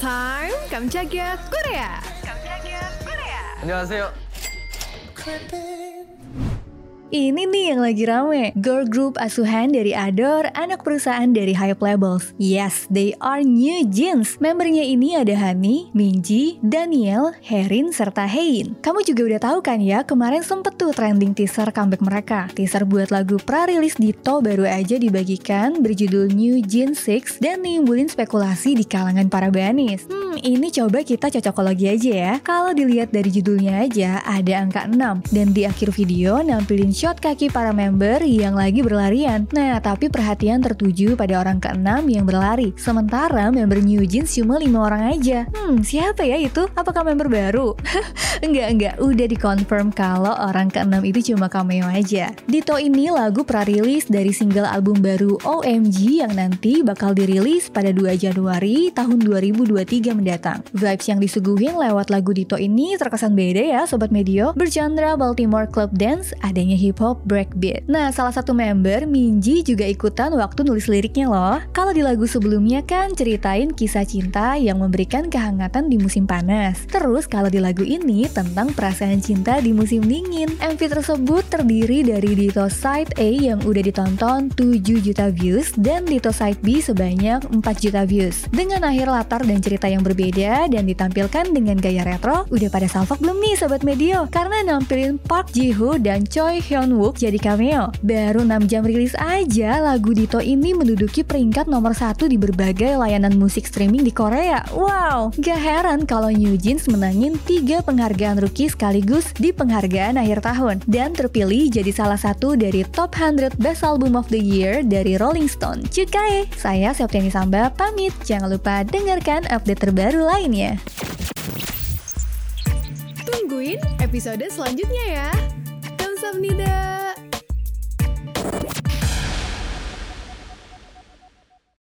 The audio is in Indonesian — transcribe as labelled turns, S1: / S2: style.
S1: time 깜짝이야 꼬레야. 깜짝이야 꼬레야.
S2: 안녕하세요.
S3: Ini nih yang lagi rame, girl group asuhan dari Adore, anak perusahaan dari Hype Labels. Yes, they are New Jeans. Membernya ini ada Hani, Minji, Daniel, Herin, serta Hein. Kamu juga udah tahu kan ya, kemarin sempet tuh trending teaser comeback mereka. Teaser buat lagu pra-rilis Dito baru aja dibagikan berjudul New Jeans 6 dan nimbulin spekulasi di kalangan para banis. Hmm, ini coba kita cocokologi aja ya. Kalau dilihat dari judulnya aja, ada angka 6. Dan di akhir video nampilin shot kaki para member yang lagi berlarian. Nah, tapi perhatian tertuju pada orang ke-6 yang berlari. Sementara member New Jeans cuma 5 orang aja. Hmm, siapa ya itu? Apakah member baru? enggak, enggak. Udah dikonfirm kalau orang ke-6 itu cuma cameo aja. Dito ini lagu pra-rilis dari single album baru OMG yang nanti bakal dirilis pada 2 Januari tahun 2023 mendatang. Vibes yang disuguhin lewat lagu Dito ini terkesan beda ya Sobat Medio. Bergenre Baltimore Club Dance, adanya hip hop breakbeat. Nah, salah satu member, Minji, juga ikutan waktu nulis liriknya loh. Kalau di lagu sebelumnya kan ceritain kisah cinta yang memberikan kehangatan di musim panas. Terus kalau di lagu ini tentang perasaan cinta di musim dingin. MV tersebut terdiri dari Dito Side A yang udah ditonton 7 juta views dan Dito Side B sebanyak 4 juta views. Dengan akhir latar dan cerita yang berbeda dan ditampilkan dengan gaya retro, udah pada salvok belum nih Sobat Medio? Karena nampilin Park Ji Hoo dan Choi Hyun Wook jadi cameo. Baru 6 jam rilis aja, lagu Dito ini menduduki peringkat nomor satu di berbagai layanan musik streaming di Korea. Wow, gak heran kalau New Jeans menangin 3 penghargaan rookie sekaligus di penghargaan akhir tahun dan terpilih jadi salah satu dari top 100 best album of the year dari Rolling Stone. Cukai, saya Septiani Samba pamit. Jangan lupa dengarkan update terbaru lainnya.
S1: Tungguin episode selanjutnya ya. Kamsahamnida.